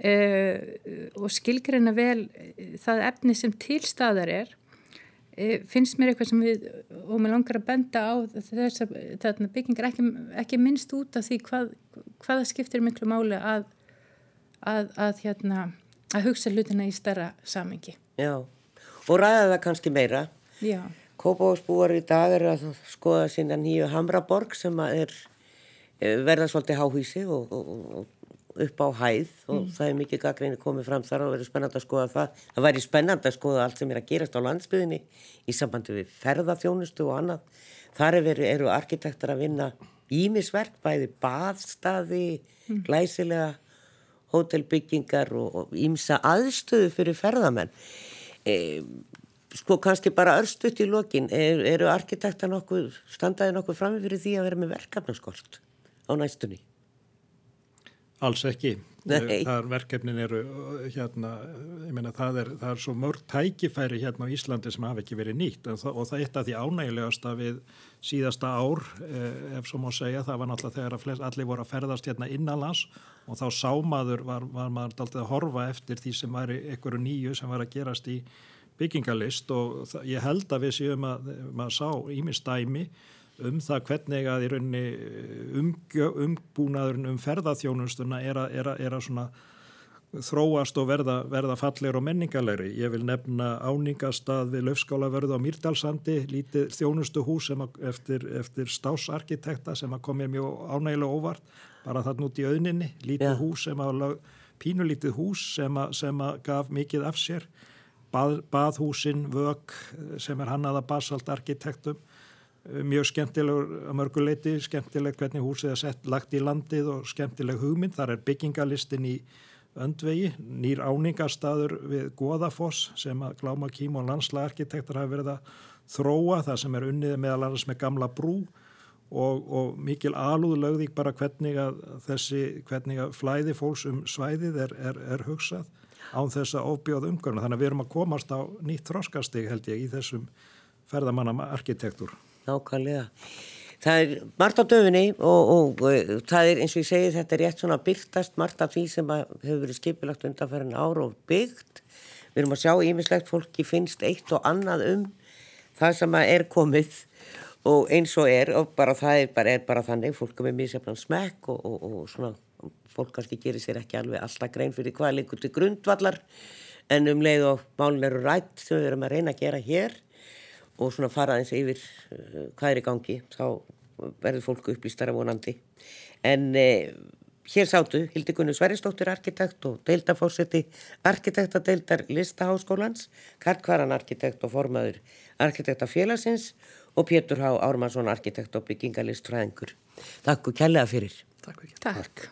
Uh, og skilgreina vel eh, það efni sem tilstaðar er. Uh, finnst mér eitthvað sem við og mér langar að benda á þess að byggingar ekki, ekki minnst út af því hvað, hvaða skiptir miklu máli að að, að, hérna, að hugsa hlutina í starra samengi Já, og ræða það kannski meira. Já. Kópáðsbúar í dag er að skoða sína nýju Hamraborg sem er verða svolítið háhísi og, og, og upp á hæð og mm. það er mikið gaggrinni komið fram þar og verður spennand að skoða það. Það væri spennand að skoða allt sem er að gerast á landsbyðinni í sambandi við ferðarþjónustu og annað. Þar er, eru arkitektur að vinna ímisverk, bæði baðstaði, mm. glæsilega hótelbyggingar og ímsa aðstöðu fyrir ferðamenn. E, sko kannski bara örstuðt í lokin, er, eru arkitektar nokkuð, standaði nokkuð framifyrir fyrir því að vera með verkefnaskort á næstunni? Alls ekki. Nei. Það er verkefnin eru hérna, ég meina það er, það er svo mörg tækifæri hérna á Íslandi sem hafa ekki verið nýtt það, og það er eitt af því ánægilegast að við síðasta ár, eh, ef svo má segja, það var náttúrulega þegar flest, allir voru að ferðast hérna innanlands og þá sámaður var, var maður alltaf að horfa eftir því sem var einhverju nýju sem var að gerast í byggingalist og það, ég held að við séum að maður sá ímistæmi um það hvernig að í rauninni eh, umbúnaðurinn um ferðarþjónustuna er að, er að, er að svona þróast og verða, verða fallegur og menningalegri. Ég vil nefna áningastað við Löfskálaverðu á Mýrdalsandi, lítið þjónustuhús eftir, eftir stásarkitekta sem að komið mjög ánægilega óvart, bara þann út í auðninni, lítið ja. hús sem að, pínulítið hús sem að, sem að gaf mikið af sér, Bað, baðhúsin, vög sem er hannaða basaltarkitektum mjög skemmtilegur að mörguleiti, skemmtileg hvernig húsið er sett lagt í landið og skemmtileg hugmynd. Þar er byggingalistin í öndvegi, nýr áningastadur við Goðafoss sem að Gláma Kím og landslagarkitektur hafa verið að þróa, það sem er unnið meðal annars með gamla brú og, og mikil alúð lögðík bara hvernig að þessi, hvernig að flæði fólks um svæðið er, er, er hugsað án þess að ofbjóða umgörna. Þannig að við erum að komast á nýtt þróskastig held ég í þessum ferðamanna arkitektur nákvæmlega. Það er margt á döfinni og, og, og það er eins og ég segi þetta er rétt svona byrtast margt af því sem hefur verið skipilagt undanferðin ára og byggt. Við erum að sjá ímislegt fólki finnst eitt og annað um það sem er komið og eins og er og bara það er bara, er bara þannig fólk er með sefnan smekk og, og svona fólk kannski gerir sér ekki alveg alltaf grein fyrir hvað líkur til grundvallar en um leið og málun eru rætt við erum að reyna að gera hér og svona fara eins yfir uh, hvað er í gangi þá verður fólku upplýstara vonandi. En eh, hér sátu Hildi Gunni Sveristóttir arkitekt og deildafórseti arkitektadeildar listaháskólans Karl Kvaran arkitekt og formaður arkitektafélagsins og Pétur Há Ármansson arkitekt og byggingalistfræðingur Takk og kærlega fyrir. Takk, Takk.